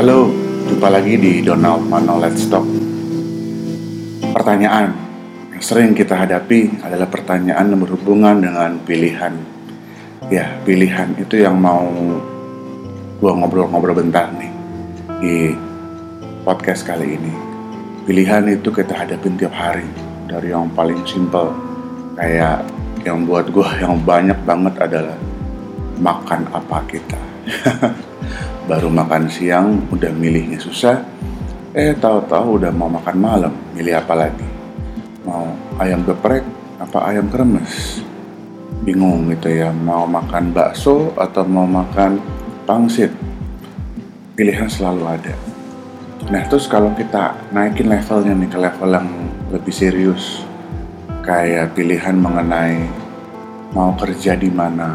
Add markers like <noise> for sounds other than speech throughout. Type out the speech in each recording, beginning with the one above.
Halo, jumpa lagi di Donald Mano Let's Talk. Pertanyaan yang sering kita hadapi adalah pertanyaan yang berhubungan dengan pilihan. Ya, pilihan itu yang mau gua ngobrol-ngobrol bentar nih di podcast kali ini. Pilihan itu kita hadapin tiap hari dari yang paling simple kayak yang buat gua yang banyak banget adalah makan apa kita. <laughs> baru makan siang udah milihnya susah eh tahu-tahu udah mau makan malam milih apa lagi? Mau ayam geprek apa ayam kremes? Bingung gitu ya mau makan bakso atau mau makan pangsit? Pilihan selalu ada. Nah terus kalau kita naikin levelnya nih ke level yang lebih serius kayak pilihan mengenai mau kerja di mana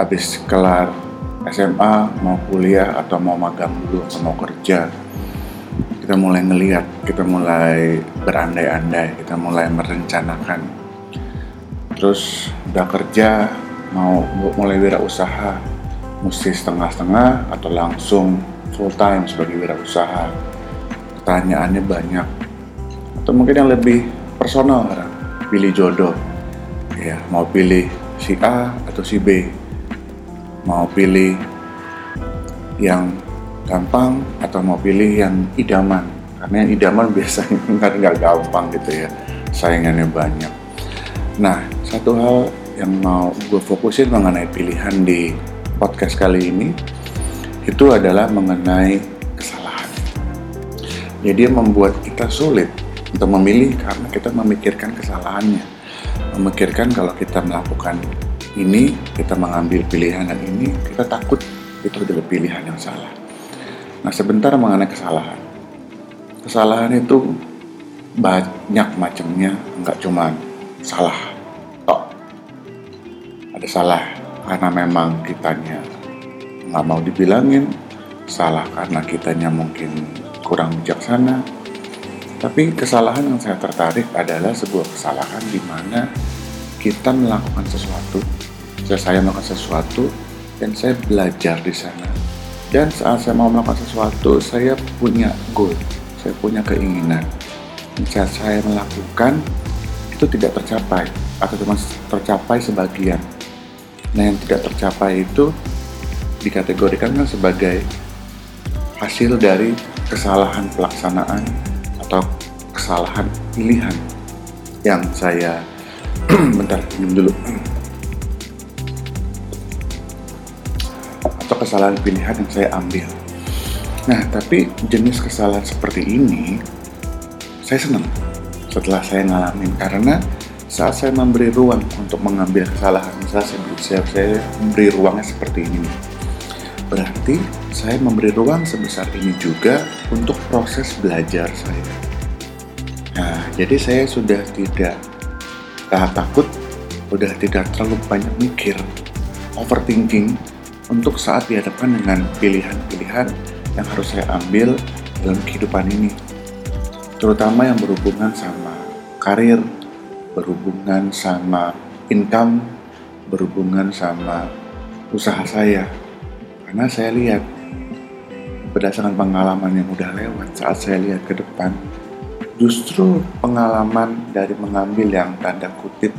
habis kelar SMA mau kuliah atau mau magang dulu atau mau kerja kita mulai ngeliat kita mulai berandai-andai kita mulai merencanakan. Terus udah kerja mau mulai usaha mesti setengah-setengah atau langsung full time sebagai wirausaha. Pertanyaannya banyak. Atau mungkin yang lebih personal pilih jodoh. Ya mau pilih si A atau si B mau pilih yang gampang atau mau pilih yang idaman. Karena yang idaman <laughs> biasanya kan nggak gampang gitu ya saingannya banyak. Nah satu hal yang mau gue fokusin mengenai pilihan di podcast kali ini itu adalah mengenai kesalahan. Jadi membuat kita sulit untuk memilih karena kita memikirkan kesalahannya. Memikirkan kalau kita melakukan ini kita mengambil pilihan yang ini kita takut itu adalah pilihan yang salah. Nah sebentar mengenai kesalahan. Kesalahan itu banyak macamnya nggak cuma salah tok. Ada salah karena memang kitanya nggak mau dibilangin salah karena kitanya mungkin kurang bijaksana. Tapi kesalahan yang saya tertarik adalah sebuah kesalahan di mana kita melakukan sesuatu saya, saya melakukan sesuatu dan saya belajar di sana. Dan saat saya mau melakukan sesuatu saya punya goal saya punya keinginan. Saat saya melakukan itu tidak tercapai atau cuma tercapai sebagian. Nah yang tidak tercapai itu dikategorikan kan sebagai hasil dari kesalahan pelaksanaan atau kesalahan pilihan yang saya <clears throat> bentar minum dulu <clears throat> atau kesalahan pilihan yang saya ambil. Nah, tapi jenis kesalahan seperti ini saya senang setelah saya ngalamin karena saat saya memberi ruang untuk mengambil kesalahan, misalnya saya, saya, saya memberi ruangnya seperti ini. Berarti saya memberi ruang sebesar ini juga untuk proses belajar saya. Nah, jadi saya sudah tidak tahap takut, sudah tidak terlalu banyak mikir, overthinking, untuk saat dihadapkan dengan pilihan-pilihan yang harus saya ambil dalam kehidupan ini. Terutama yang berhubungan sama karir, berhubungan sama income, berhubungan sama usaha saya. Karena saya lihat berdasarkan pengalaman yang udah lewat saat saya lihat ke depan, justru pengalaman dari mengambil yang tanda kutip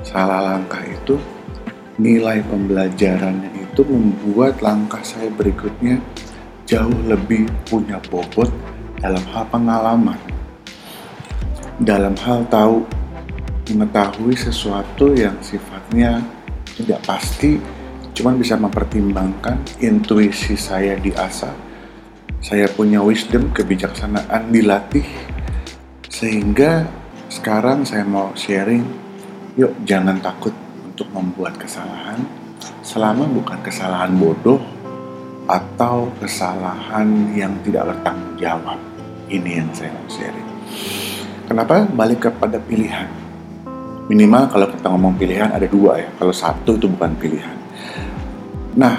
salah langkah itu nilai pembelajarannya itu membuat langkah saya berikutnya jauh lebih punya bobot dalam hal pengalaman, dalam hal tahu mengetahui sesuatu yang sifatnya tidak pasti, cuman bisa mempertimbangkan intuisi saya diasah, saya punya wisdom, kebijaksanaan dilatih, sehingga sekarang saya mau sharing, yuk jangan takut untuk membuat kesalahan, selama bukan kesalahan bodoh atau kesalahan yang tidak bertanggung jawab. Ini yang saya mau sharing. Kenapa balik kepada pilihan? Minimal kalau kita ngomong pilihan ada dua ya. Kalau satu itu bukan pilihan. Nah,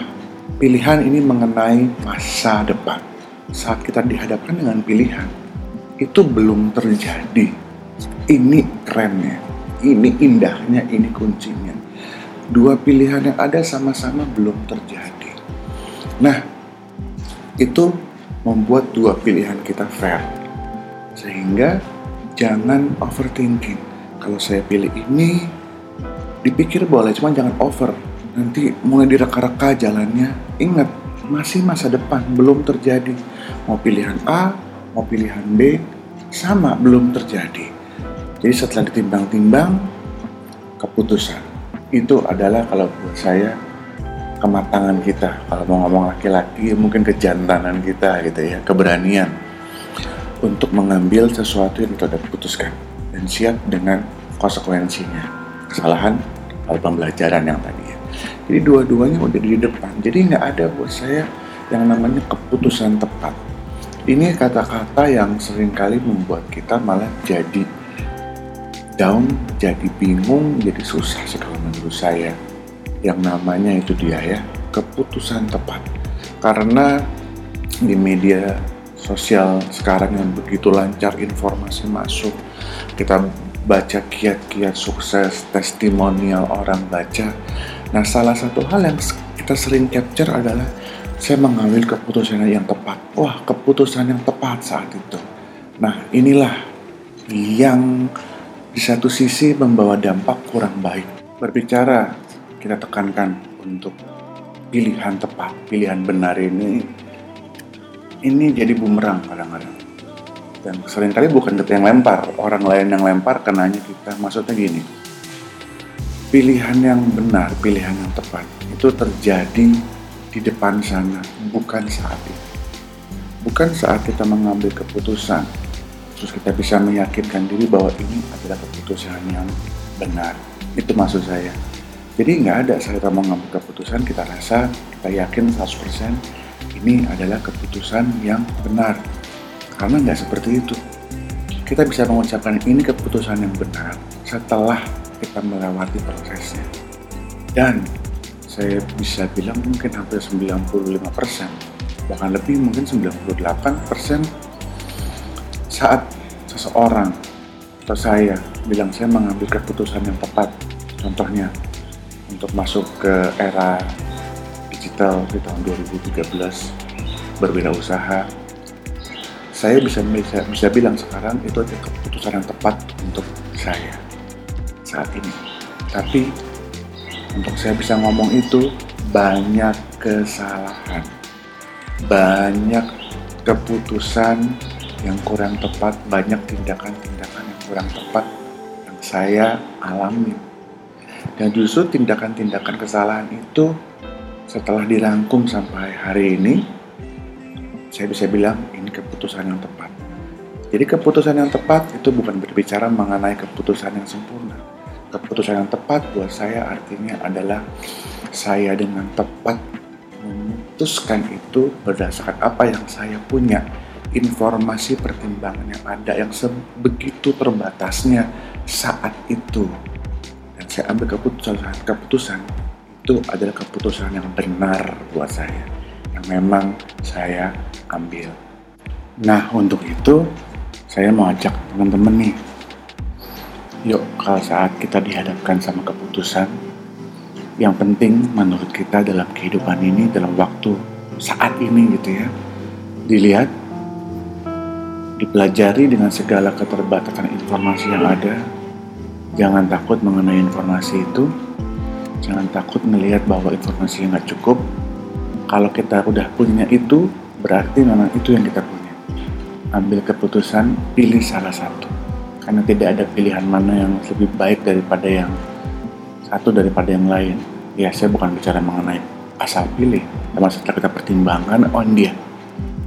pilihan ini mengenai masa depan. Saat kita dihadapkan dengan pilihan, itu belum terjadi. Ini kerennya, ini indahnya, ini kuncinya dua pilihan yang ada sama-sama belum terjadi. Nah, itu membuat dua pilihan kita fair. Sehingga jangan overthinking. Kalau saya pilih ini, dipikir boleh, cuma jangan over. Nanti mulai direka-reka jalannya. Ingat, masih masa depan, belum terjadi. Mau pilihan A, mau pilihan B, sama belum terjadi. Jadi setelah ditimbang-timbang, keputusan itu adalah kalau buat saya kematangan kita. Kalau mau ngomong laki-laki mungkin kejantanan kita gitu ya keberanian untuk mengambil sesuatu yang kita putuskan dan siap dengan konsekuensinya. Kesalahan atau pembelajaran yang tadi ya. Jadi dua-duanya udah di depan. Jadi nggak ada buat saya yang namanya keputusan tepat. Ini kata-kata yang sering kali membuat kita malah jadi down, jadi bingung, jadi susah sih kalau menurut saya. Yang namanya itu dia ya keputusan tepat. Karena di media sosial sekarang yang begitu lancar informasi masuk kita baca kiat-kiat sukses testimonial orang baca. Nah salah satu hal yang kita sering capture adalah saya mengambil keputusan yang tepat. Wah keputusan yang tepat saat itu. Nah inilah yang di satu sisi membawa dampak kurang baik berbicara kita tekankan untuk pilihan tepat, pilihan benar ini ini jadi bumerang kadang-kadang. Dan sering kali bukan kita yang lempar, orang lain yang lempar kenanya kita. Maksudnya gini, pilihan yang benar, pilihan yang tepat itu terjadi di depan sana, bukan saat itu. Bukan saat kita mengambil keputusan, terus kita bisa meyakinkan diri bahwa ini adalah keputusan yang benar. Itu maksud saya jadi nggak ada saya mengambil keputusan kita rasa kita yakin 100% ini adalah keputusan yang benar. Karena nggak seperti itu. Kita bisa mengucapkan ini keputusan yang benar setelah kita melewati prosesnya. Dan saya bisa bilang mungkin hampir 95% bahkan lebih mungkin 98% saat seseorang atau saya bilang saya mengambil keputusan yang tepat contohnya untuk masuk ke era digital di tahun 2013 berbeda usaha saya bisa bisa, bisa bilang sekarang itu adalah keputusan yang tepat untuk saya saat ini. Tapi untuk saya bisa ngomong itu banyak kesalahan banyak keputusan yang kurang tepat banyak tindakan-tindakan yang kurang tepat yang saya alami dan justru tindakan-tindakan kesalahan itu setelah dirangkum sampai hari ini, saya bisa bilang ini keputusan yang tepat. Jadi keputusan yang tepat itu bukan berbicara mengenai keputusan yang sempurna. Keputusan yang tepat buat saya artinya adalah saya dengan tepat memutuskan itu berdasarkan apa yang saya punya, informasi pertimbangan yang ada yang sebegitu terbatasnya saat itu. Saya ambil keputusan keputusan itu adalah keputusan yang benar buat saya yang memang saya ambil. Nah untuk itu saya mau ajak teman-teman nih yuk kalau saat kita dihadapkan sama keputusan yang penting menurut kita dalam kehidupan ini dalam waktu saat ini gitu ya dilihat dipelajari dengan segala keterbatasan informasi yang ada Jangan takut mengenai informasi itu. Jangan takut melihat bahwa informasi nggak cukup. Kalau kita udah punya itu, berarti memang itu yang kita punya. Ambil keputusan, pilih salah satu. Karena tidak ada pilihan mana yang lebih baik daripada yang satu daripada yang lain. Ya, saya bukan bicara mengenai asal pilih. Tapi setelah kita pertimbangkan, oh dia.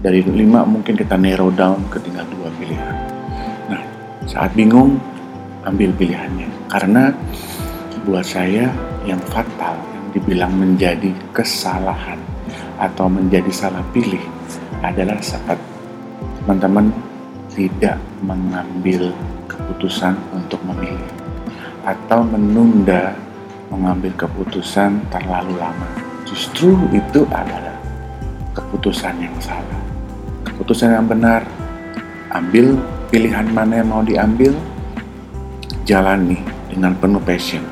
Dari lima mungkin kita narrow down ke tinggal dua pilihan. Nah, saat bingung, ambil pilihannya karena buat saya yang fatal yang dibilang menjadi kesalahan atau menjadi salah pilih adalah saat teman-teman tidak mengambil keputusan untuk memilih atau menunda mengambil keputusan terlalu lama. Justru itu adalah keputusan yang salah. Keputusan yang benar, ambil pilihan mana yang mau diambil, jalani dengan penuh passion.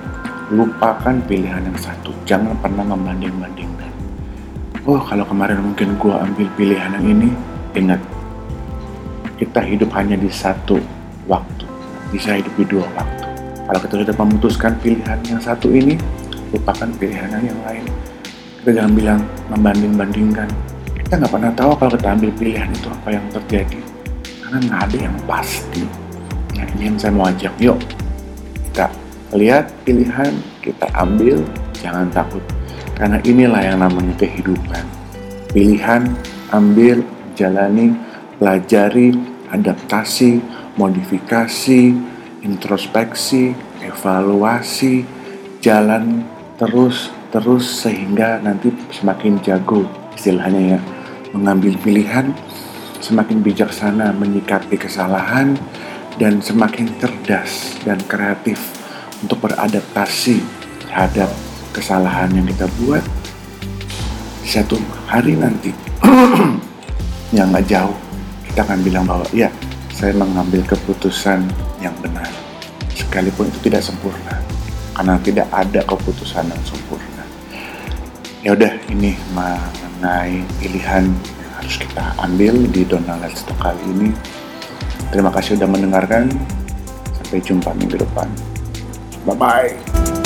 Lupakan pilihan yang satu, jangan pernah membanding-bandingkan. Oh, kalau kemarin mungkin gue ambil pilihan yang ini, Ingat, kita hidup hanya di satu waktu, bisa hidup di dua waktu. Kalau kita sudah memutuskan pilihan yang satu ini, lupakan pilihan yang lain. Kita jangan bilang membanding-bandingkan. Kita nggak pernah tahu kalau kita ambil pilihan itu apa yang terjadi. Karena nggak ada yang pasti. Nah ini yang saya mau ajak, yuk kita lihat pilihan, kita ambil, jangan takut. Karena inilah yang namanya kehidupan. Pilihan, ambil, jalani, pelajari, adaptasi, modifikasi, introspeksi, evaluasi, jalan terus terus sehingga nanti semakin jago istilahnya ya mengambil pilihan semakin bijaksana menyikapi kesalahan dan semakin cerdas dan kreatif untuk beradaptasi terhadap kesalahan yang kita buat. Satu hari nanti <clears throat> yang nggak jauh kita akan bilang bahwa ya saya mengambil keputusan yang benar. Sekalipun itu tidak sempurna karena tidak ada keputusan yang sempurna ya udah ini mengenai pilihan yang harus kita ambil di Donald Let's Talk kali ini. Terima kasih sudah mendengarkan. Sampai jumpa minggu depan. Bye bye